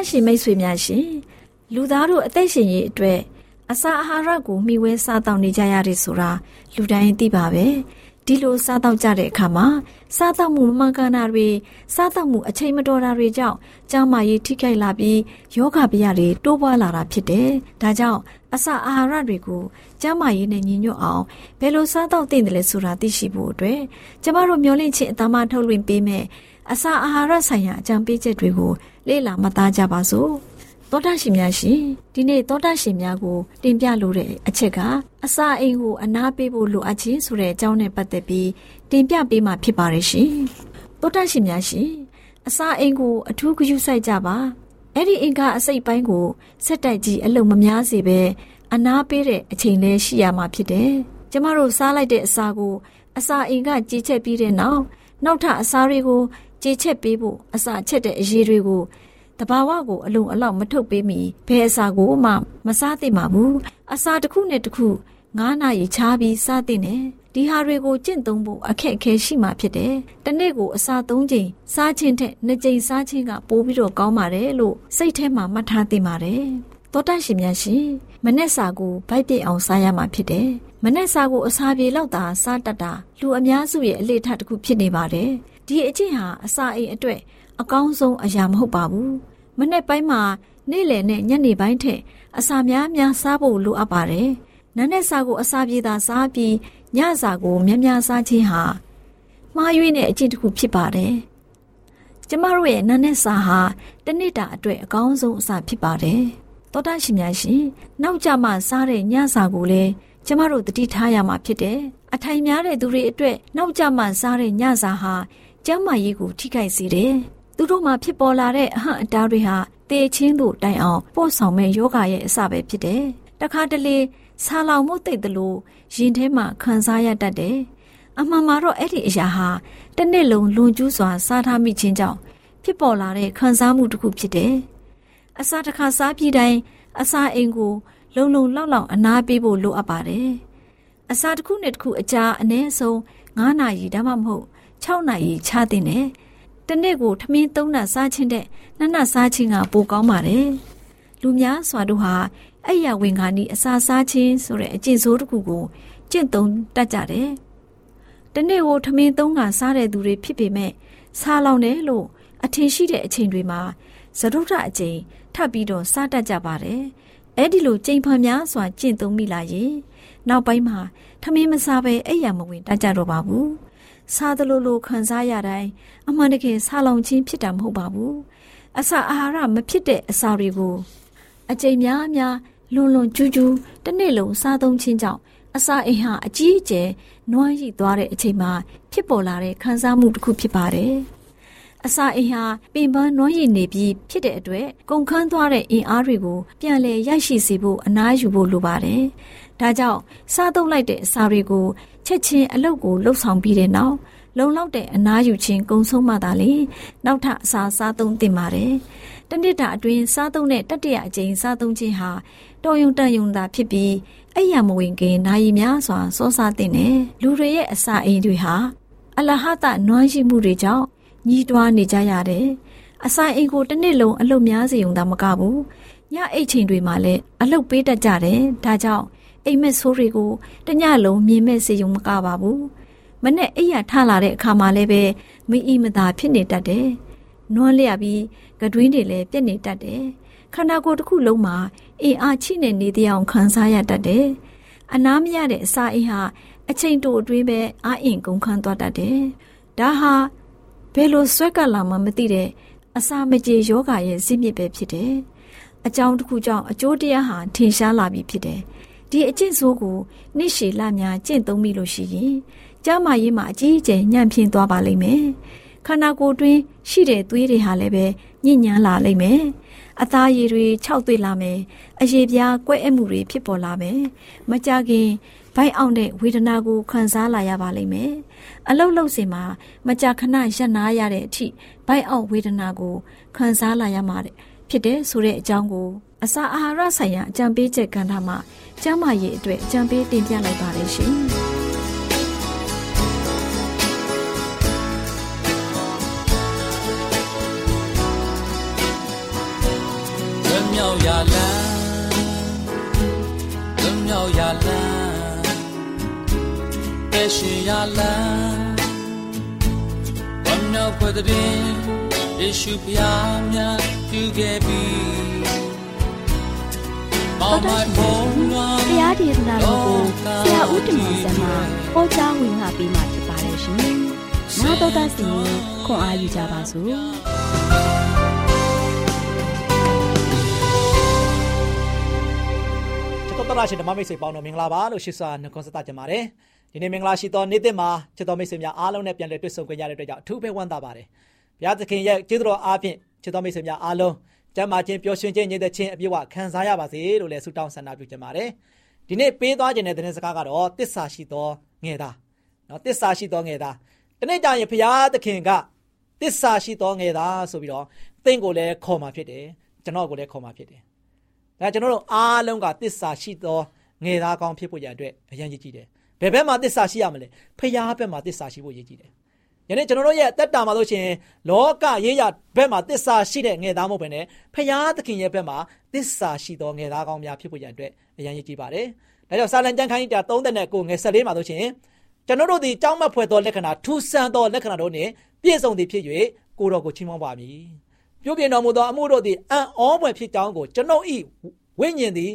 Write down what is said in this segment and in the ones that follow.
တောတရှိမိတ်ဆွေများရှင်လူသားတို့အသက်ရှင်ရေးအတွက်အစာအာဟာရကိုမျှဝဲစားတောင်းနေကြရတယ်ဆိုတာလူတိုင်းသိပါပဲဒီလိုစားတောက်ကြတဲ့အခါမှာစားတောက်မှုမမှန်ကန်တာတွေစားတောက်မှုအချိန်မတော်တာတွေကြောင့်ကျန်းမာရေးထိခိုက်လာပြီးယောဂဗျာတွေတိုးပွားလာတာဖြစ်တယ်။ဒါကြောင့်အစာအာဟာရတွေကိုကျန်းမာရေးနဲ့ညီညွတ်အောင်ဘယ်လိုစားတောက်သင့်တယ်လဲဆိုတာသိရှိဖို့အတွက်ကျမတို့မျှဝင့်ခြင်းအသားမထုတ်လွှင့်ပေးမယ် အစာအာဟာရဆိုင်ရာအကြံပေးချက်တွေကိုလေ့လာမှတ်သားကြပါစို့။သောတာရှင်များရှင်ဒီနေ့သောတာရှင်များကိုတင်ပြလိုတဲ့အချက်ကအစာအိမ်ကိုအနားပေးဖို့လိုအပ်ခြင်းဆိုတဲ့အကြောင်းနဲ့ပတ်သက်ပြီးတင်ပြပေးမှာဖြစ်ပါတယ်ရှင်သောတာရှင်များရှင်အစာအိမ်ကိုအထူးဂရုစိုက်ကြပါအဲ့ဒီအင်္ဂါအစိတ်ပိုင်းကိုစက်တိုက်ကြီးအလုံမများစေပဲအနားပေးတဲ့အချိန်လေးရှိရမှာဖြစ်တယ်ကျမတို့စားလိုက်တဲ့အစာကိုအစာအိမ်ကကြေချက်ပြီးတဲ့နောက်နောက်ထပ်အစာတွေကို ကြေချက်ပေးဖို့အစာချက်တဲ့အရေးတွေကိုတဘာဝကိုအလုံအလောက်မထုတ်ပေးမီဘယ်အစာကိုမှမစားသင့်ပါဘူးအစာတစ်ခုနဲ့တစ်ခု9နာရီခြားပြီးစားသင့်တယ်ဒီဟာတွေကိုကျင့်သုံးဖို့အခက်အခဲရှိမှဖြစ်တယ်။တနေ့ကိုအစာ၃ချိန်စားခြင်းထက်၂ချိန်စားခြင်းကပိုပြီးတော့ကောင်းပါတယ်လို့စိတ်ထဲမှာမှတ်ထားသင့်ပါတယ်။သောတရှင်များရှင်မနေ့စာကိုဗိုက်ပြည့်အောင်စားရမှာဖြစ်တယ်။မနေ့စာကိုအစာပြေလောက်သာစားတတ်တာလူအများစုရဲ့အလေထတစ်ခုဖြစ်နေပါတယ်။ ဒီအကျင့်ဟာအစာအိမ်အတွက်အကောင်းဆုံးအရာမဟုတ်ပါဘူးမနေ့ပိုင်းမှာနေ့လယ်နဲ့ညနေပိုင်းထက်အစာများများစားဖို့လိုအပ်ပါတယ်။နန်းနဲ့စာကိုအစာပြေသာစားပြီးညစာကိုများများစားခြင်းဟာမှားယွင်းတဲ့အကျင့်တစ်ခုဖြစ်ပါတယ်။ကျမတို့ရဲ့နန်းနဲ့စာဟာတနေ့တာအတွက်အကောင်းဆုံးအစာဖြစ်ပါတယ်။သောတာရှင်များရှင်နောက်ကြမှစားတဲ့ညစာကိုလည်းကျမတို့တတိထားရမှာဖြစ်တယ်။အထိုင်များတဲ့သူတွေအတွက်နောက်ကြမှစားတဲ့ညစာဟာ ကျန်းမာရေးကိုထိခိုက်စေတယ်။သူတို့မှာဖြစ်ပေါ်လာတဲ့အဟန့်အတားတွေဟာတေချင်းတို့တိုင်အောင်ပို့ဆောင်မဲ့ယောဂရဲ့အစပဲဖြစ်တယ်။တခါတလေဆာလောင်မှုတိတ်တယ်လို့ရင်ထဲမှာခံစားရတတ်တယ်။အမှန်မှာတော့အဲ့ဒီအရာဟာတစ်နှစ်လုံးလွန်ကျူးစွာစားထားမိခြင်းကြောင့်ဖြစ်ပေါ်လာတဲ့ခံစားမှုတစ်ခုဖြစ်တယ်။အစာတစ်ခါစားပြီးတိုင်းအစာအိမ်ကိုလုံလုံလောက်လောက်အနားပေးဖို့လိုအပ်ပါတယ်။အစာတစ်ခုနဲ့တစ်ခုအကြာအနည်းဆုံး9နာရီဒါမှမဟုတ် 6နာရီချတဲ့နဲ့တနေ့ကိုထမင်း3နာစားခြင်းတဲ့နှစ်နတ်စားခြင်းကပိုကောင်းပါတယ်လူများစွာတို့ဟာအဲ့ရဝင်ခါနီအစာစားခြင်းဆိုတဲ့အကျင့်ဆိုးတစ်ခုကိုကျင့်သုံးတတ်ကြတယ်တနေ့ကိုထမင်း3ကစားတဲ့သူတွေဖြစ်ပေမဲ့စားလောင်တယ်လို့အထင်ရှိတဲ့အချိန်တွေမှာသရုဒ္ဓအကျင့်ထပ်ပြီးတော့စားတတ်ကြပါတယ်အဲ့ဒီလိုကြိမ်ဖန်များစွာကျင့်သုံးမိလာရင်နောက်ပိုင်းမှာထမင်းမစားဘဲအိပ်ယာမဝင်တတ်ကြတော့ပါဘူး စားသလိုလိုခံစားရတိုင်းအမှန်တကယ်စားလောင်ခြင်းဖြစ်တာမဟုတ်ပါဘူးအစာအာဟာရမဖြစ်တဲ့အစာတွေကိုအကျိန်များများလွန်လွန်ကျူးကျူးတစ်နေ့လုံးစားသုံးခြင်းကြောင့်အစာအိမ်ဟာအကြီးအကျယ်နွမ်းရိသွားတဲ့အချိန်မှာဖြစ်ပေါ်လာတဲ့ခံစားမှုတစ်ခုဖြစ်ပါတယ်အစာအိမ်ဟာပင်ပန်းနွမ်းရည်နေပြီးဖြစ်တဲ့အတွက်ကုန်ခန်းသွားတဲ့အင်အားတွေကိုပြန်လည်ရရှိစေဖို့အနားယူဖို့လိုပါတယ်။ ဒါကြောင့်စားသုံးလိုက်တဲ့အစာတွေကိုချက်ချင်းအလုပ်ကိုလှုပ်ဆောင်ပြီးတဲ့နောက်လုံလောက်တဲ့အနားယူခြင်းကုံဆုံးမှသာလေနောက်ထပ်အစာစားသုံးသင့်ပါတယ်။တနေ့တာအတွင်းစားသုံးတဲ့တတိယအကြိမ်စားသုံးခြင်းဟာတော်ယုံတန်ယုံသာဖြစ်ပြီးအဲ့ရမဝင်ခင်နာယီများစွာစောစားတဲ့နဲ့လူတွေရဲ့အစာအိမ်တွေဟာအလဟတနွမ်းရှိမှုတွေကြောင့်ညီးတွားနေကြရတယ်။အစာအိမ်ကိုတစ်နှစ်လုံးအလုပ်များစေုံသာမကဘူး။ညအိတ်ချိန်တွေမှာလည်းအလုပ်ပေးတတ်ကြတယ်။ဒါကြောင့် အိမ်မက်ဆိုးတွေကိုတညလုံးမြင်မဲ့စေုံမကပါဘူး။မနဲ့အိယာထလာတဲ့အခါမှာလည်းပဲမအီမသာဖြစ်နေတတ်တယ်။နွမ်းလျက်ပြီးကတွင်းတွေလည်းပြက်နေတတ်တယ်။ခန္ဓာကိုယ်တစ်ခုလုံးမှာအင်အားချိနေနေတဲ့အောင်ခံစားရတတ်တယ်။အနားမရတဲ့အစာအိမ်ဟာအချိန်တိုအတွင်းပဲအာအင်ကုန်ခန်းသွားတတ်တယ်။ဒါဟာဘယ်လိုဆွဲကပ်လာမှမသိတဲ့အစာမကြေယောဂရဲ့ဇစ်မြစ်ပဲဖြစ်တယ်။အကြောင်းတစ်ခုကြောင့်အကျိုးတရားဟာထင်ရှားလာပြီဖြစ်တယ်။ ဒီအကျင့်ဆိုးကိုနှစ်ရှည်လများကျင့်သုံးမိလို့ရှိရင်ကျမ်းမာရေးမှာအကြီးအကျယ်ညံ့ဖျင်းသွားပါလိမ့်မယ်။ခန္ဓာကိုယ်တွင်းရှိတဲ့သွေးတွေဟာလည်းပဲညဉ့်ညမ်းလာလိမ့်မယ်။အသားရည်တွေခြောက်သွေ့လာမယ်။အရေပြားကွဲ့အမှုတွေဖြစ်ပေါ်လာမယ်။မကြခင်ဘိုက်အောင်တဲ့ဝေဒနာကိုခံစားလာရပါလိမ့်မယ်။အလုတ်လုတ်စင်မှာမကြာခဏရပ်နားရတဲ့အထိဘိုက်အောင်ဝေဒနာကိုခံစားလာရမှာတဲ့ ဖြစ်တဲ့ဆိုတဲ့အကြောင်းကိုအစာအာဟာရဆိုင်ရာအကြံပေးချက်ကဏ္ဍမှာကျန်းမာရေးအတွက်အကြံပေးတင်ပြလိုက်ပါတယ်ရှင်။မြောက်ရလန်းမြောက်ရလန်းပဲရှိရလန်းဝမ်းမြောက်ဖွယ်တဲ့ ယေရှုဖျားများပြုခဲ့ပြီတော်တော်ရှင်ဘုရားဒေသနာတော်ကိုဆရာဦးတင်မောင်ဆန်းမှဟောကြားဝင်ငါပေးมาဖြစ်ပါတယ်ရှင်။နာတော်တာစီခွန်အားယူကြပါစို့။တော်ရရှိဓမ္မမိတ်ဆွေပေါင်းတော်မင်္ဂလာပါလို့ရှိစွာနှုတ်ဆက်ကြပါတယ်ဒီနေ့မင်္ဂလာရှိသောနေ့သစ်မှာချစ်တော်မိတ်ဆွေများအားလုံးနဲ့ပြန်လည်တွေ့ဆုံကြရတဲ့အတွက်ကြောင့်အထူးပဲဝမ်းသာပါတယ် ဘုရားသခင်ရဲ့ကျေးဇူးတော်အားဖြင့်ချစ်တော်မိတ်ဆွေများအားလုံးကျမ်းမာခြင်းပျော်ရွှင်ခြင်းညီတဲ့ခြင်းအပြည့်အဝခံစားရပါစေလို့လည်းဆုတောင်းဆန္ဒပြုချင်ပါတယ်ဒီနေ့ပေးသွားခြင်းတဲ့သတင်းစကားကတော့တစ္ဆာရှိသောငယ်သားနော်တစ္ဆာရှိသောငယ်သားဒီနေ့ကြာရင်ဘုရားသခင်ကတစ္ဆာရှိသောငယ်သားဆိုပြီးတော့သင်ကိုလည်းခေါ်มาဖြစ်တယ်ကျွန်တော်ကိုလည်းခေါ်มาဖြစ်တယ်ဒါကျွန်တော်တို့အားလုံးကတစ္ဆာရှိသောငယ်သားကောင်းဖြစ်ဖို့ရအတွက်အရန်ကြီးကြည့်တယ်။ဘယ်ဘက်မှာတစ္ဆာရှိရမလဲ။ဖရားဘက်မှာတစ္ဆာရှိဖို့ရည်ကြည့်တယ်။ ယနေ့ကျွန်တော်တို့ရဲ့အသက်တာမှာလို့ရှိရင်လောကရေးရဘက်မှာတစ္ဆာရှိတဲ့ငယ်သားမဟုတ်ဘဲနဲ့ဖရားသခင်ရဲ့ဘက်မှာတစ္ဆာရှိသောငယ်သားကောင်းများဖြစ်ဖို့ရအတွက်အရန်ကြီးကြည့်ပါတယ်။ဒါကြောင့်စာလံကျမ်းခန်းကြီး39ငယ်14မှာလို့ရှိရင်ကျွန်တော်တို့ဒီကြောင်းမဖွယ်သောလက္ခဏာထူးဆန်းသောလက္ခဏာတို့နှင့်ပြည့်စုံသည်ဖြစ်၍ကိုတော်ကိုချီးမွမ်းပါမည်။ပြုပြင်တော်မူသောအမှုတို့သည်အံ့ဩဖွယ်ဖြစ်ကြောင်းကိုကျွန်ုပ်ဤဝိညာဉ်သည်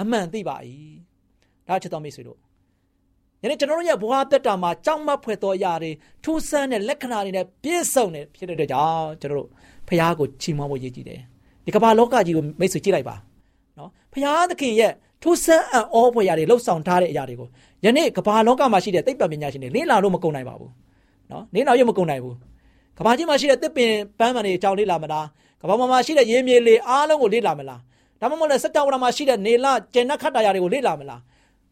အမှန်သိပါ၏ဒါချစ်တော်မိတ်ဆွေတို့ ယနေ့ကျွန်တော်တို့ရဲ့ဘဝတက်တာမှာကြောက်မက်ဖွယ်သောအရာတွေထူးဆန်းတဲ့လက္ခဏာတွေနဲ့ပြည့်စုံနေဖြစ်တဲ့အတွက်ကြောင့်ကျွန်တော်တို့ဖခင်ကိုချီးမွမ်းဖို့ရည်ကြည်တယ်ဒီကမ္ဘာလောကကြီးကိုမိတ်ဆွေကြည့်လိုက်ပါနော်ဖခင်သခင်ရဲ့ထူးဆန်းအံ့ဩဖွယ်ရာတွေလှုပ်ဆောင်ထားတဲ့အရာတွေကိုယနေ့ကမ္ဘာလောကမှာရှိတဲ့သိပ္ပံပညာရှင်တွေလေ့လာလို့မကုန်နိုင်ပါဘူးနော်လေ့လာရမကုန်နိုင်ဘူးကမ္ဘာကြီးမှာရှိတဲ့တစ်ပင်ပန်းမှန်တွေအကြောင်းလေ့လာမလားကမ္ဘာမှာရှိတဲ့ရေမြေလေအားလုံးကိုလေ့လာမလားဒါမှမဟုတ်လည်းစက်တဝရမှာရှိတဲ့နေလကျန်နခတ်တာယာတွေကိုလေ့လာမလား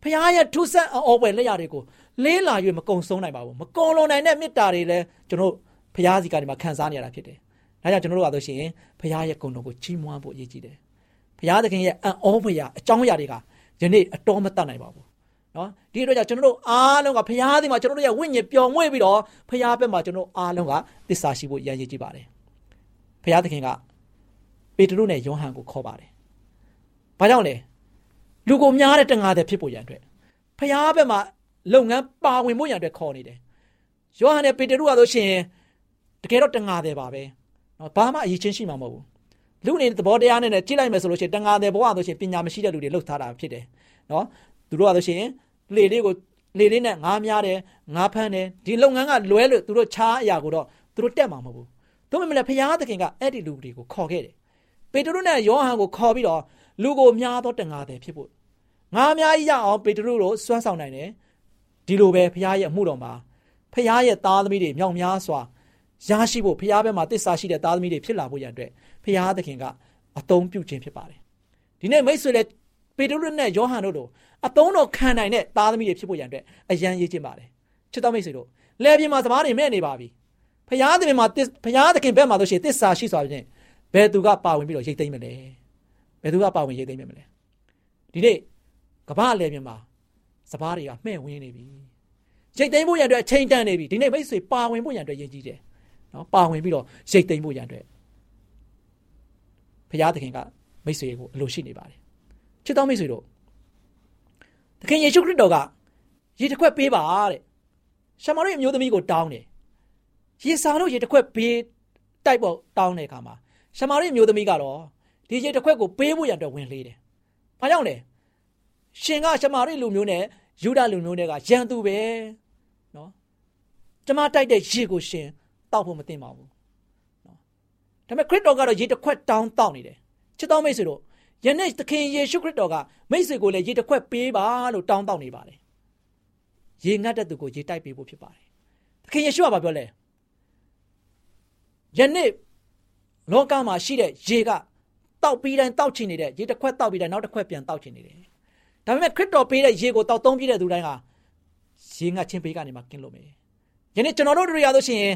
ဖခင်ရဲ့ထူးဆန်းအော်ပွဲလက်ရာတွေကိုလေးလာ၍မကုံဆုံးနိုင်ပါဘူးမကုံလုံးနိုင်တဲ့မေတ္တာတွေလည်းကျွန်တော်ဖခင်စီကနေမှခံစားနေရတာဖြစ်တယ်ဒါကြောင့်ကျွန်တော်တို့ကဆိုရှင်ဖခင်ရဲ့ဂုဏ်တော်ကိုချီးမွမ်းဖို့အရေးကြီးတယ်ဖခင်သခင်ရဲ့အံ့ဩဖွယ်ရာအကြောင်းအရာတွေကယနေ့အတော်မတတ်နိုင်ပါဘူးနော်ဒီအတွက်ကြောင့်ကျွန်တော်တို့အားလုံးကဖရားသခင်မှာကျွန်တော်တို့ရဲ့ဝိညာဉ်ပျော်မွေ့ပြီးတော့ဖရားဘက်မှာကျွန်တော်အားလုံးကသစ္စာရှိဖို့ရည်ရည်ကြည့်ပါတယ်ဖရားသခင်ကပေတရုနဲ့ယောဟန်ကိုခေါ်ပါတယ်ဘာကြောင့်လဲ လူကိုများတဲ့တငါတဲ့ဖြစ်ဖို့ရန်အတွက်ဖရားဘက်မှာလုပ်ငန်းပါဝင်ဖို့ရန်အတွက်ခေါ်နေတယ်ယောဟန်နဲ့ပေတရုကဆိုရှင်တကယ်တော့တငါတယ်ပါပဲနော်ဘာမှအရေးချင်းရှိမှာမဟုတ်ဘူးလူနေသဘောတရားနဲ့ကြည့်လိုက်မယ်ဆိုလို့ရှိရင်တငါတယ်ဘဝဆိုရှင်ပညာမရှိတဲ့လူတွေလှုပ်ထားတာဖြစ်တယ်နော်သူတို့ကဆိုရှင်လေလေးကိုလေလေးနဲ့ငားများတယ်ငားဖမ်းတယ်ဒီလုပ်ငန်းကလွဲလို့သူတို့ခြားအရာကိုတော့သူတို့တက်မှာမဟုတ်ဘူးသူမမလည်းဖျားသခင်ကအဲ့ဒီလူတွေကိုခေါ်ခဲ့တယ်ပေတရုနဲ့ယောဟန်ကိုခေါ်ပြီးတော့လူကိုများသောတငါတယ်ဖြစ်ဖို့ ငါအများကြီးရအောင်ပေတရုတို့စွမ်းဆောင်နိုင်တယ်ဒီလိုပဲဖျားရဲ့အမှုတော်မှာဖျားရဲ့သားသမီးတွေမြောက်များစွာရရှိဖို့ဖျားဘက်မှာတစ္ဆာရှိတဲ့သားသမီးတွေဖြစ်လာဖို့ရန်အတွက်ဖျားသခင်ကအသုံးပြုခြင်းဖြစ်ပါတယ်ဒီနေ့မိတ်ဆွေလည်းပေတရုနဲ့ယောဟန်တို့တို့အသုံးတော်ခံနိုင်တဲ့သားသမီးတွေဖြစ်ဖို့ရန်အတွက်အရန်ရေးခြင်းပါတယ်ချစ်တော်မိတ်ဆွေတို့လဲပြင်းမှာစမားတွေမဲ့နေပါပြီဖျားသခင်မှာဖျားသခင်ဘက်မှာဆိုရှင်တစ္ဆာရှိစွာဖြင့်ဘယ်သူကပါဝင်ပြီးတော့ရိတ်သိမ်းမလဲဘယ်သူကပါဝင်ရိတ်သိမ်းမလဲဒီနေ့ ကမ္ဘာလဲပြင်းမှာစပားတွေကမှဲ့ဝင်းနေပြီရိတ်သိမ်းဖို့ရန်အတွက်အချိန်တန်နေပြီဒီနေ့မိတ်ဆွေပါဝင်ဖို့ရန်အတွက်ယဉ်ကျေးတယ်နော်ပါဝင်ပြီးတော့ရိတ်သိမ်းဖို့ရန်အတွက်ဖျားသခင်ကမိတ်ဆွေကိုအလိုရှိနေပါတယ်ချစ်တော်မိတ်ဆွေတို့သခင်ယေရှုခရစ်တော်ကရေတစ်ခွက်ပေးပါတဲ့ရှမာရိအမျိုးသမီးကိုတောင်းတယ်ရေစာတို့ရေတစ်ခွက်ပေးတိုက်ပေါ်တောင်းတဲ့အခါမှာရှမာရိအမျိုးသမီးကတော့ဒီရေတစ်ခွက်ကိုပေးဖို့ရတဲ့ဝင်လေးတယ်။ဘာကြောင့်လဲ။ ရှင်ကရှမာရိလူမျိုးနဲ့ယူဒလူမျိုးတွေကရန်သူပဲ။နော်။ကျမတိုက်တဲ့ရေကိုရှင်တောက်ဖို့မသင့်ပါဘူး။နော်။ဒါပေမဲ့ခရစ်တော်ကတော့ရေတစ်ခွက်တောင်းတောက်နေတယ်။ချစ်တော်မိတ်ဆွေတို့ယနေ့သခင်ယေရှုခရစ်တော်ကမိတ်ဆွေကိုလည်းရေတစ်ခွက်ပေးပါလို့တောင်းတောင်းနေပါတယ်။ရေငတ်တဲ့သူကိုရေတိုက်ပေးဖို့ဖြစ်ပါတယ်။သခင်ယေရှုကဘာပြောလဲ။ယနေ့လောကမှာရှိတဲ့ရေကတောက်ပြီးတိုင်းတောက်ချင်နေတဲ့ရေတစ်ခွက်တောက်ပြီးတိုင်းနောက်တစ်ခွက်ပြန်တောက်ချင်နေတယ်။ ဒါပေမဲ့ခရစ်တော်ပေးတဲ့ရေကိုတောက်သုံးပြတဲ့သူတိုင်းကရေငတ်ခြင်းပေးကနေမှကင်းလို့မယ်။ယနေ့ကျွန်တော်တို့တွေရလို့ရှိရင်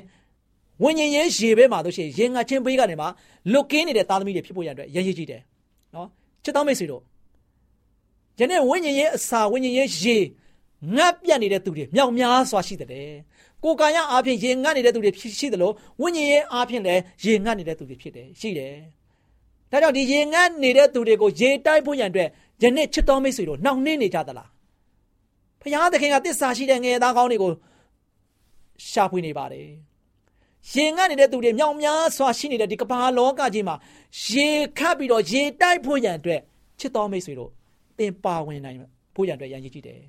ဝိညာဉ်ရေးရေဘဲမှာလို့ရှိရင်ရေငတ်ခြင်းပေးကနေမှလွတ်ကင်းနေတဲ့သားသမီးတွေဖြစ်ဖို့ရတဲ့ရည်ရည်ကြည့်တယ်နော်ချစ်တော်မိတ်ဆွေတို့ယနေ့ဝိညာဉ်ရေးအစာဝိညာဉ်ရေးရေငတ်ပြတ်နေတဲ့သူတွေမြောက်များစွာရှိတယ်ကိုယ်ကာယအားဖြင့်ရေငတ်နေတဲ့သူတွေရှိတယ်လို့ဝိညာဉ်ရေးအားဖြင့်လည်းရေငတ်နေတဲ့သူတွေဖြစ်တယ်ရှိတယ် ဒါကြောင့်ဒီရေငတ်နေတဲ့သူတွေကိုရေတိုက်ဖို့ရန်အတွက်ယနေ့ချစ်တော်မိတ်ဆွေတို့နှောင့်နှင်းနေကြသလားဖခင်သခင်ကတစ္ဆာရှိတဲ့ငယ်သားကောင်းတွေကိုရှာဖွေနေပါတယ်ရင်ငတ်နေတဲ့သူတွေမြောင်များစွာရှိနေတဲ့ဒီကမ္ဘာလောကကြီးမှာရေခတ်ပြီးတော့ရေတိုက်ဖို့ရန်အတွက်ချစ်တော်မိတ်ဆွေတို့သင်ပါဝင်နိုင်ဖို့ရန်အတွက်ရန်ရည်ကြည့်တယ်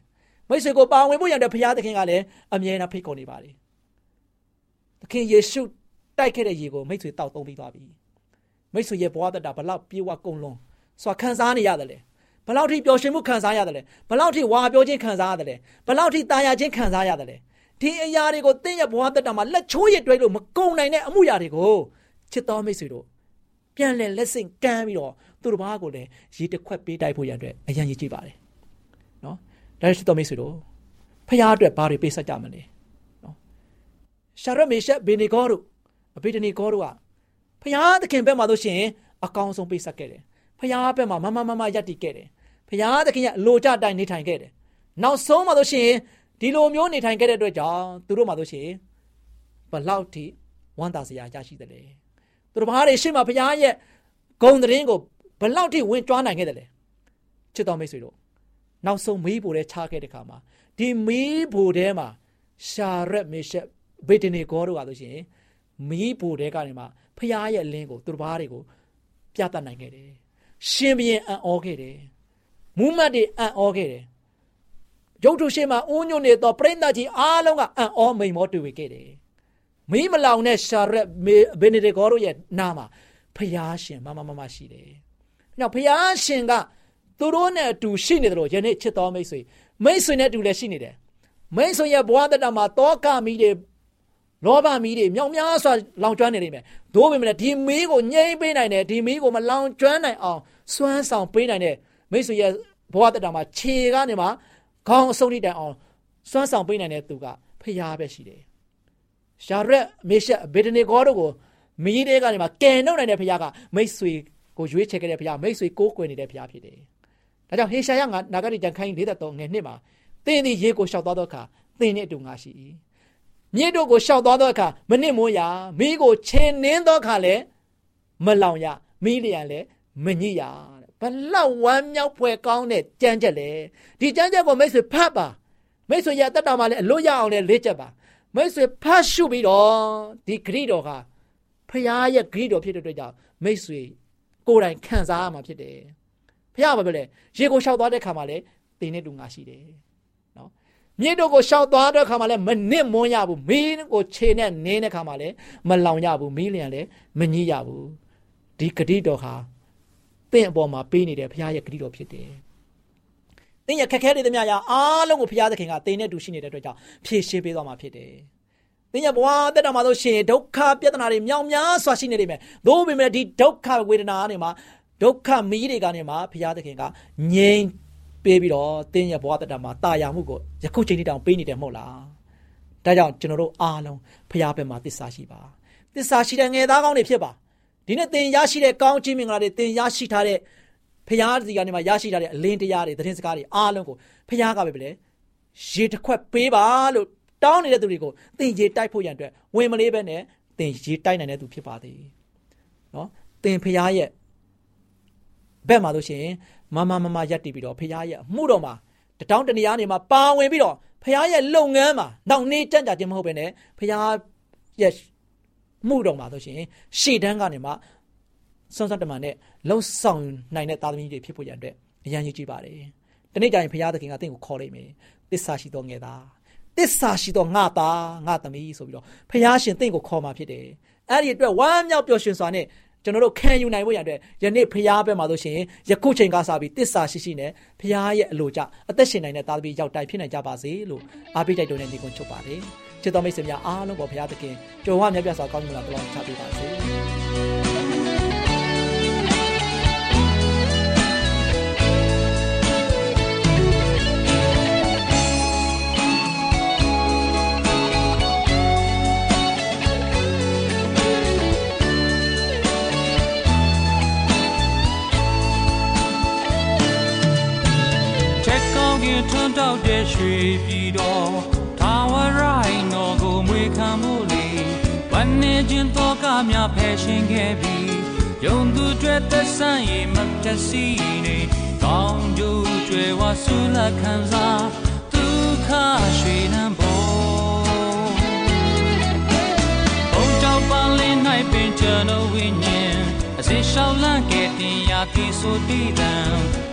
မိတ်ဆွေကိုပါဝင်ဖို့ရန်အတွက်ဘုရားသခင်ကလည်းအမြဲတမ်းဖိတ်ခေါ်နေပါတယ်သခင်ယေရှုတိုက်ခဲ့တဲ့ရေကိုမိတ်ဆွေတောက်သုံးပြီးသွားပြီ မိတ်ဆွေရဲ့ဘဝတတာဘလောက်ပြေဝကုန်လုံးစွာခံစားနေရတယ်လေဘလောက်ထိပျော်ရွှင်မှုခံစားရတယ်လဲဘလောက်ထိဝါပြောခြင်းခံစားရတယ်လဲဘလောက်ထိတာယာခြင်းခံစားရတယ်လဲဒီအရာတွေကိုသင်ရဲ့ဘဝတက်တာမှာလက်ချိုးရတွဲလို့မကုန်နိုင်တဲ့အမှုရာတွေကိုချစ်တော်မိတ်ဆွေတို့ပြန်လဲလက်ဆင့်ကမ်းပြီးတော့သူတို့ဘာကိုလည်းရေတစ်ခွက်ပေးတိုက်ဖို့ရန်အတွက်အရန်ရည်ကြည့်ပါတယ်နော်ဒါချစ်တော်မိတ်ဆွေတို့ဖခင်အတွက်ဘာတွေပေးဆက်ကြမလဲနော်ရှာရမေရှက်ဘေနီဂေါတို့အဘေဒနီဂေါတို့က ဖခင်သခင်ဘက်မှာလို့ရှိရင်အကောင်းဆုံးပေးဆက်ခဲ့တယ်ဖခင်ဘက်မှာမမမမယက်တည်ခဲ့တယ်ဖခင်သခင်ရဲ့အလိုကြတိုင်းနေထိုင်ခဲ့တယ်နောက်ဆုံးမှာလို့ရှိရင်ဒီလိုမျိုးနေထိုင်ခဲ့တဲ့အတွက်ကြောင့်သူတို့မှတို့ရှိဘလောက်ထိဝမ်းသာစရာရရှိတယ်လေသူတို့ဘာတွေရှေ့မှာဘုရားရဲ့ဂုံသတင်းကိုဘလောက်ထိဝင်ကြွားနိုင်ခဲ့တယ်လဲချစ်တော်မိတ်ဆွေတို့နောက်ဆုံးမီးဘိုထဲချခဲ့တဲ့ခါမှာဒီမီးဘိုထဲမှာရှာရက်မေရှက်ဘေတနေကောတို့ကဆိုရှင် မီးဘိုထဲကနေမှဖျားရဲ့လင်းကိုသူတို့ဘာတွေကိုပြသနိုင်ခဲ့တယ်ရှင်ဘရင်အံ့ဩခဲ့တယ်မူးမတ်တွေအံ့ဩခဲ့တယ်ရုပ်ထုရှိမှအုံညွန့်နေသောပရိသတ်ကြီးအားလုံးကအံ့ဩမိန်မောတွေ့ဝေခဲ့တယ်။မီးမလောင်တဲ့ရှာရက်ဘေနေဒီဂေါတို့ရဲ့နာမှာဖျားရှင်မမမမရှိတယ်။နောက်ဖျားရှင်ကသူတို့နဲ့အတူရှိနေတယ်လို့ယနေ့ချစ်တော်မိတ်ဆွေမိတ်ဆွေနဲ့အတူလည်းရှိနေတယ်။မိတ်ဆွေရဲ့ဘဝတတမှာတောကမီးတွေ လောဘမီးတွေမြောင်များစွာလောင်ကျွမ်းနေနေမယ်။သို့ပေမဲ့ဒီမီးကိုငြိမ်းပေးနိုင်တယ်ဒီမီးကိုမလောင်ကျွမ်းနိုင်အောင်စွမ်းဆောင်ပေးနိုင်တဲ့မိတ်ဆွေရဲ့ဘဝတတမှာခြေကနေမှခေါင်းအဆုံးထိတိုင်အောင်စွမ်းဆောင်ပေးနိုင်တဲ့သူကဖျားပဲရှိတယ်။ရှာရက်မေရှက်ဘေဒနေဂေါတို့ကိုမီးတဲကနေမှကယ်နှုတ်နိုင်တဲ့ဖျားကမိတ်ဆွေကိုရွေးချယ်ခဲ့တဲ့ဖျားမိတ်ဆွေကိုးကွယ်နေတဲ့ဖျားဖြစ်တယ်။ဒါကြောင့်ဟေရှာယနာဂတိတန်ခိုင်း43ငယ်နှစ်မှာသင်သည်ရေကိုရှောက်သွားသောအခါသင်နှင့်အတူငါရှိ၏ မြစ်တို့ကိုရှောက်သွားသောအခါမနစ်မွန်းရမိကိုခြေနှင်းသောအခါလည်းမလောင်ရမိလျံလည်းမညစ်ရဘလောက်ဝမ်းမြောက်ဖွယ်ကောင်းတဲ့ကြမ်းကြက်လေဒီကြမ်းကြက်ကိုမိတ်ဆွေဖတ်ပါမိတ်ဆွေရတက်တာမှလည်းအလို့ရအောင်လည်းလေ့ကျက်ပါမိတ်ဆွေဖတ်ရှုပြီးတော့ဒီဂရိတော်ဟာဖခင်ရဲ့ဂရိတော်ဖြစ်တဲ့အတွက်ကြောင့်မိတ်ဆွေကိုယ်တိုင်ခံစားရမှာဖြစ်တယ်ဖခင်ဘာပြောလဲရေကိုလျှောက်သွားတဲ့ခါမှာလည်းတင်းနဲ့တူငါရှိတယ် နော်မြေတို့ကိုရှောက်သွားတဲ့ခါမှာလည်းမနစ်မွန်းရဘူးမီးကိုခြေနဲ့နင်းတဲ့ခါမှာလည်းမလောင်ရဘူးမီးလျံလည်းမညစ်ရဘူးဒီဂတိတော်ဟာတင့်အပေါ်မှာပေးနေတဲ့ဘုရားရဲ့ဂတိတော်ဖြစ်တယ်။တင်းရဲ့ခက်ခဲတဲ့သမျှရာအားလုံးကိုဘုရားသခင်ကတင်းနဲ့တူရှိနေတဲ့အတွက်ကြောင့်ဖြည့်ရှင်းပေးသွားမှာဖြစ်တယ်။တင်းရဲ့ဘဝတက်တာမှာဆိုရှင်ဒုက္ခပြဿနာတွေမြောင်များစွာရှိနေနေမယ်။သို့ပေမဲ့ဒီဒုက္ခဝေဒနာတွေမှာဒုက္ခမီးတွေကနေမှဘုရားသခင်ကငြိမ် ပေးပြီးတော့တင်းရဲ့ဘဝတက်တာမှာတာယာမှုကိုယခုချိန်ထိတောင်ပေးနေတယ်မဟုတ်လား။ဒါကြောင့်ကျွန်တော်တို့အားလုံးဘုရားဘက်မှာသစ္စာရှိပါ။သစ္စာရှိတဲ့ငယ်သားကောင်းတွေဖြစ်ပါ။ဒီနေ့သင်ရရှိတဲ့ကောင်းချီးမင်္ဂလာတွေသင်ရရှိထားတဲ့ဖခင်စီကနေမှရရှိထားတဲ့အလင်းတရားတွေသတင်းစကားတွေအားလုံးကိုဖခင်ကပဲပဲလေရေတစ်ခွက်ပေးပါလို့တောင်းနေတဲ့သူတွေကိုသင်ရေတိုက်ဖို့ရန်အတွက်ဝင်မလေးပဲနဲ့သင်ရေတိုက်နိုင်တဲ့သူဖြစ်ပါသေးနော်သင်ဖခင်ရဲ့ ဘက်မှာလို့ရှိရင်မမမမရက်တည်ပြီးတော့ဖခင်ရဲ့အမှုတော်မှာတတောင်းတနေရာနေမှာပါဝင်ပြီးတော့ဖခင်ရဲ့လုပ်ငန်းမှာနောက်နေ့ကြံ့ကြာခြင်းမဟုတ်ဘဲနဲ့ဖခင်ရဲ့မှုတော်မှာဆိုရှင်ရှေ့တန်းကနေမှစွန်းစွန်းတမန်နဲ့လှုပ်ဆောင်နိုင်တဲ့သားသမီးတွေဖြစ်ဖို့ရန်အတွက်အရန်ကြီးကြည့်ပါတယ်။ဒီနေ့ကျရင်ဘုရားသခင်ကတင့်ကိုခေါ်လိုက်မယ်။တစ္ဆာရှိသောငယ်သားတစ္ဆာရှိသောငါသားငါသမီးဆိုပြီးတော့ဘုရားရှင်တင့်ကိုခေါ်มาဖြစ်တယ်။အဲ့ဒီအတွက်ဝမ်းမြောက်ပျော်ရွှင်စွာနဲ့ ကျွန်တော်တို့ခံယူနိုင်ဖို့ရတဲ့ယနေ့ဖရားဘက်မှာဆိုရှင်ယခုချိန်ကစပြီးတစ္ဆာရှိရှိနဲ့ဖရားရဲ့အလိုကြအသက်ရှင်နိုင်တဲ့သားသမီးရောက်တိုင်ဖြစ်နိုင်ကြပါစေလို့အားပေးတိုက်တွန်းတဲ့ဒီကုန်းချုပ်ပါတယ်ချစ်တော်မိတ်ဆွေများအားလုံးပေါ်ဘုရားသခင်ကြုံဝမြတ်ပြစွာကောင်းကြီးမလားတောင်းချပေးပါစေ ထွန်းတောက်တဲ့ရွှေပြည်တော်ဝရိုင်းတော်ကိုမွေခံမှုလေဝမ်းနေခြင်းတော့ကများဖယ်ရှင်ခဲ့ပြီးယုံသူတွေသက်ဆိုင်ရင်မတစီနေကောင်းကျိုးကျွယ်ဝဆူလခံစားဒုက္ခရွှေနံပေါ်ဘုံကြောင့်ပန်းလေး၌ပင်ကျွန်တော်ဝိညာဉ်အစေရှောင်းလန့်ခဲ့တင်ရာတိဆိုတည်တံဘုံ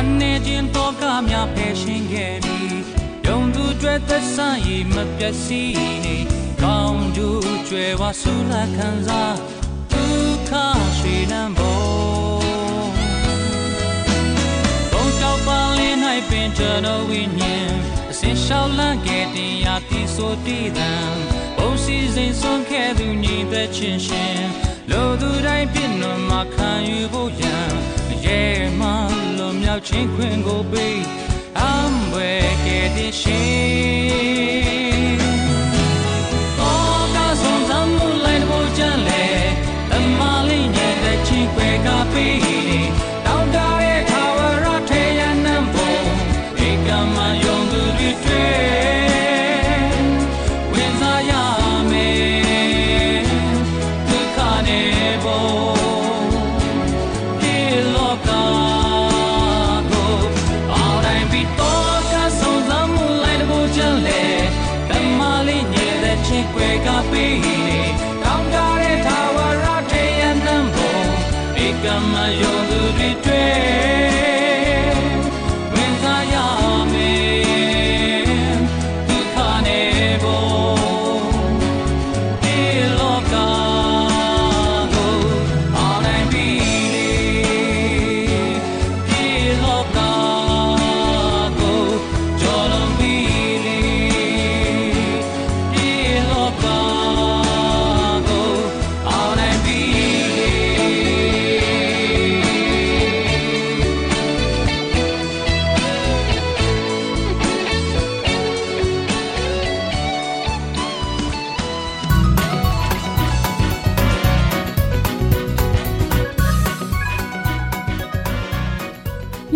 ဝမ်းနေခြင်းတော့ကများဖယ်ရှင်ခဲ့ပြီးယုံသူတွေသက်ဆိုင်ရမပျက်စီးနေကောင်းကျိုးကျွယ်ဝဆူလာခံစားဒုက္ခရွှေနံပေါ်ဘုံတောက်ပါလေး၌ပင်ကျွန်တော်ဝိညာဉ်အစင်လျှောက်လန့်ခဲ့တင်ရာတိဆိုတည်တံဘုံစီစဉ်ဆုံးခဲ့သူညီသက်ချင်းရှင်လိုသူတိုင်းပြည့်နှံမှာခံယူဖို့ရန် ရဲမှလွန်မြောက်ခြင်းခွင့်ကိုပေးအံဘွယ်ကဲ့တင်ရှင်အော်ကဆုံးသမှုလိုက်ဖို့ကြံလေတမလေးညတဲ့ချင်းခွဲကပေး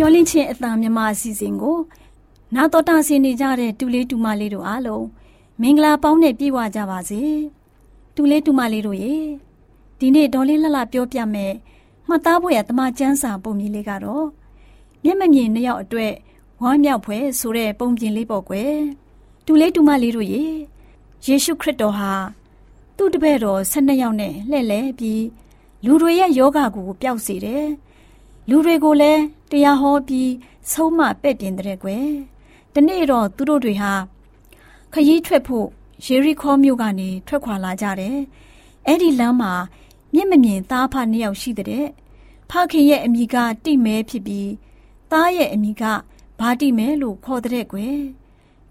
မျောလင့်ချင်းအတန်မြမအစီအစဉ်ကိုနာတော်တာဆင်နေကြတဲ့တူလေးတူမလေးတို့အားလုံးမင်္ဂလာပေါင်းနဲ့ပြည့်ဝကြပါစေတူလေးတူမလေးတို့ရေဒီနေ့ဒေါ်လေးလှလှပြောပြမယ်မှတ်သားဖို့ရတမချန်းစာပုံမြင်လေးကတော့မျက်မမြင်နှစ်ယောက်အတွက်ဝမ်းမြောက်ဖွယ်ဆိုတဲ့ပုံပြင်လေးပေါ့ကွယ်တူလေးတူမလေးတို့ရေယေရှုခရစ်တော်ဟာသူ့တပည့်တော်၁၂ယောက်နဲ့လှည့်လည်ပြီးလူတွေရဲ့ယောဂကိုပျောက်စေတယ် လူတွေကိုလည်းတရားဟောပြီးဆုံးမပဲ့ပြင်တဲ့ကွယ်ဒီနေ့တော့သူတို့တွေဟာခရီးထွက်ဖို့ယေရီခေါမြို့ကနေထွက်ခွာလာကြတယ်အဲ့ဒီလမ်းမှာမျက်မမြင်သားဖနှစ်ယောက်ရှိတဲ့ဖခင်ရဲ့အမိကတိမဲဖြစ်ပြီးသားရဲ့အမိကဘာတိမဲလို့ခေါ်တဲ့ကွယ်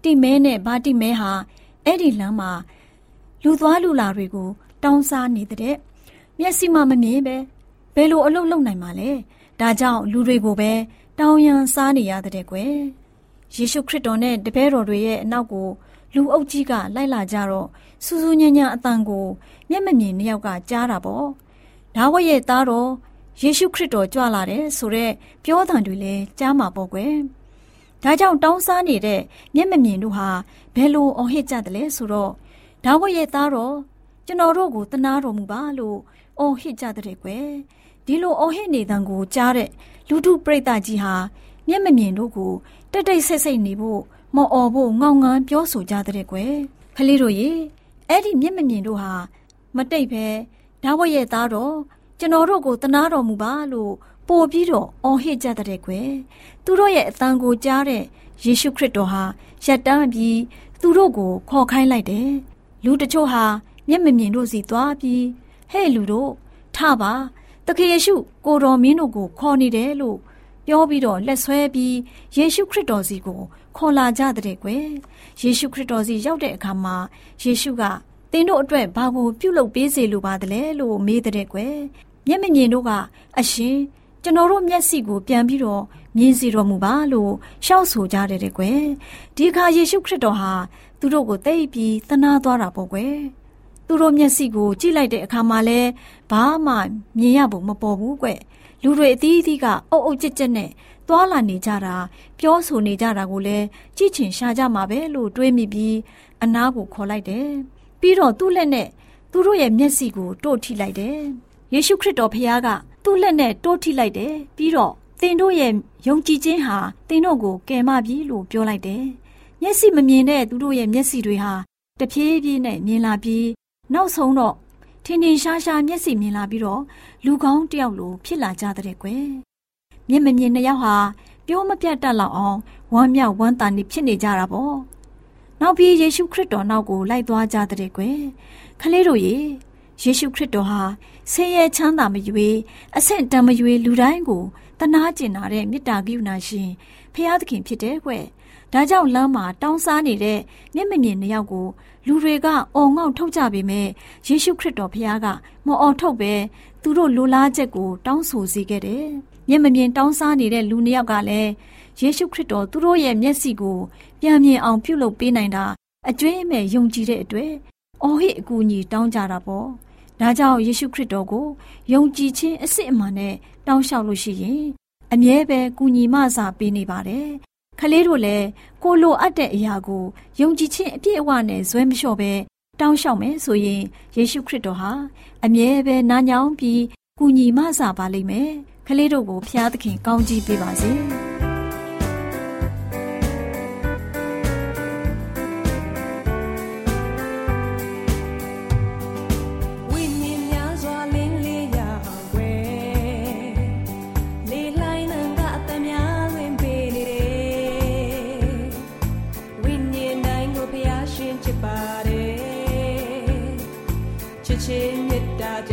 တိမဲနဲ့ဘာတိမဲဟာအဲ့ဒီလမ်းမှာလူသွားလူလာတွေကို တောင်းစားနေတဲ့မျက်စိမှမမြင်ပဲဘယ်လိုအလုပ်လုပ်နိုင်မှာလဲ ဒါကြောင့်လူတွေကိုပဲတောင်းရန်စားနေရတဲ့ကွယ်ယေရှုခရစ်တော်နဲ့တပည့်တော်တွေရဲ့အနောက်ကိုလူအုပ်ကြီးကလိုက်လာကြတော့စူးစူးညံ့ညံ့အတန်ကိုမျက်မမြင်နှစ်ယောက်ကကြားတာပေါ့ဒါဝရဲ့သားတော်ယေရှုခရစ်တော်ကြွလာတယ်ဆိုတော့ပြောတံတွေလည်းကြားမှာပေါ့ကွယ်ဒါကြောင့်တောင်းစားနေတဲ့မျက်မမြင်တို့ဟာဘယ်လိုအော်ဟစ်ကြတယ်လဲဆိုတော့ဒါဝရဲ့သားတော်ကျွန်တော်တို့ကိုတနာတော်မူပါလို့အော်ဟစ်ကြတဲ့ကွယ် ဒီလိုအော်ဟစ်နေတံကိုကြားတဲ့လူထုပရိသတ်ကြီးဟာမျက်မမြင်တို့ကိုတက်တိတ်ဆိတ်ဆိတ်နေဖို့မော်အော်ဖို့ငေါငန်းပြောဆိုကြတဲ့ကွယ်ခလေးတို့ရေအဲ့ဒီမျက်မမြင်တို့ဟာမတိတ်ပဲဒါဝရဲ့သားတော်ကျွန်တော်တို့ကိုတနာတော်မူပါလို့ပို့ပြီးတော့အော်ဟစ်ကြတဲ့ကွယ်သူတို့ရဲ့အတန်ကိုကြားတဲ့ယေရှုခရစ်တော်ဟာရက်တန်းပြီးသူတို့ကိုခေါ်ခိုင်းလိုက်တယ်လူတချို့ဟာမျက်မမြင်တို့စီသွားပြီးဟဲ့လူတို့ထပါ တခင်ယေရှုကိုတော်မင်းတို့ကိုခေါ်နေတယ်လို့ပြောပြီးတော့လက်ဆွဲပြီးယေရှုခရစ်တော်စီကိုခေါ်လာကြတဲ့ကွယ်ယေရှုခရစ်တော်စီရောက်တဲ့အခါမှာယေရှုကသင်တို့အတွက်ဘာကိုပြုလုပ်ပေးစေလိုပါသလဲလို့မေးတဲ့ကွယ်မျက်မမြင်တို့ကအရှင်ကျွန်တော်တို့မျက်စိကိုပြန်ပြီးတော့မြင်စီတော်မူပါလို့ရှောက်ဆိုကြတဲ့ကွယ်ဒီအခါယေရှုခရစ်တော်ဟာသူတို့ကိုသိပြီးသနာသွားတာပေါ့ကွယ် သူတို့မျက်စိကိုကြည့်လိုက်တဲ့အခါမှာလဲဘာမှမြင်ရဖို့မပေါ်ဘူးကွလူတွေအသီးအသီးကအုပ်အုပ်ကြက်ကြက်နဲ့သွာလာနေကြတာပြောဆိုနေကြတာကိုလည်းကြည့်ချင်ရှာကြမှာပဲလို့တွေးမိပြီးအနားကိုခေါ်လိုက်တယ်ပြီးတော့သူ့လက်နဲ့သူတို့ရဲ့မျက်စိကိုတို့ထိလိုက်တယ်ယေရှုခရစ်တော်ဖခင်ကသူ့လက်နဲ့တိုးထိလိုက်တယ်ပြီးတော့သင်တို့ရဲ့ယုံကြည်ခြင်းဟာသင်တို့ကိုကယ်မပြီလို့ပြောလိုက်တယ်မျက်စိမမြင်တဲ့သူတို့ရဲ့မျက်စိတွေဟာတဖြည်းဖြည်းနဲ့မြင်လာပြီး နောက်ဆုံးတော့ထင်ထင်ရှားရှားမျက်စိမြင်လာပြီးတော့လူကောင်းတယောက်လိုဖြစ်လာကြတဲ့ကွယ်မျက်မမြင်နှစ်ယောက်ဟာပြောမပြတ်တတ်လောက်အောင်ဝမ်းမြောက်ဝမ်းသာနေဖြစ်နေကြတာပေါ့နောက်ပြီးယေရှုခရစ်တော်နောက်ကိုလိုက်သွားကြတဲ့ကွယ်ခလေးတို့ရေယေရှုခရစ်တော်ဟာဆင်းရဲချမ်းသာမရွေအဆင့်တန်မရွေလူတိုင်းကိုတနာကျင်နာတဲ့မေတ္တာကရုဏာရှင်ဖရာသခင်ဖြစ်တဲ့ကွယ်ဒါကြောင့်လမ်းမှာတောင်းစားနေတဲ့မျက်မမြင်နှစ်ယောက်ကို လူတွေကအော်ငေါ့ထုတ်ကြပေမဲ့ယေရှုခရစ်တော်ဘုရားကမအော်ထုတ်ပဲသူတို့လိုလားချက်ကိုတောင်းဆိုစေခဲ့တယ်။မျက်မမြင်တောင်းစားနေတဲ့လူနှစ်ယောက်ကလည်းယေရှုခရစ်တော်သူတို့ရဲ့မျက်စိကိုပြန်မြင်အောင်ပြုလုပ်ပေးနိုင်တာအကျွင်းမဲ့ယုံကြည်တဲ့အတွက်အော်ဟစ်အကူအညီတောင်းကြတာပေါ့။ဒါကြောင့်ယေရှုခရစ်တော်ကိုယုံကြည်ခြင်းအစစ်အမှန်နဲ့တောင်းလျှောက်လို့ရှိရင်အမြဲပဲကူညီမဆာပေးနေပါတယ် ခလေးတို့လည်းကိုလိုအပ်တဲ့အရာကိုယုံကြည်ခြင်းအပြည့်အဝနဲ့ဇွဲမလျှော့ပဲတောင်းလျှောက်မယ်ဆိုရင်ယေရှုခရစ်တော်ဟာအမြဲပဲနာညောင်းပြီးကူညီမဆာပါလိမ့်မယ်ခလေးတို့ကိုဖျားသခင်ကောင်းကြီးပေးပါစေ။ ပါတယ်ချစ်ချင်းမြတ်တာ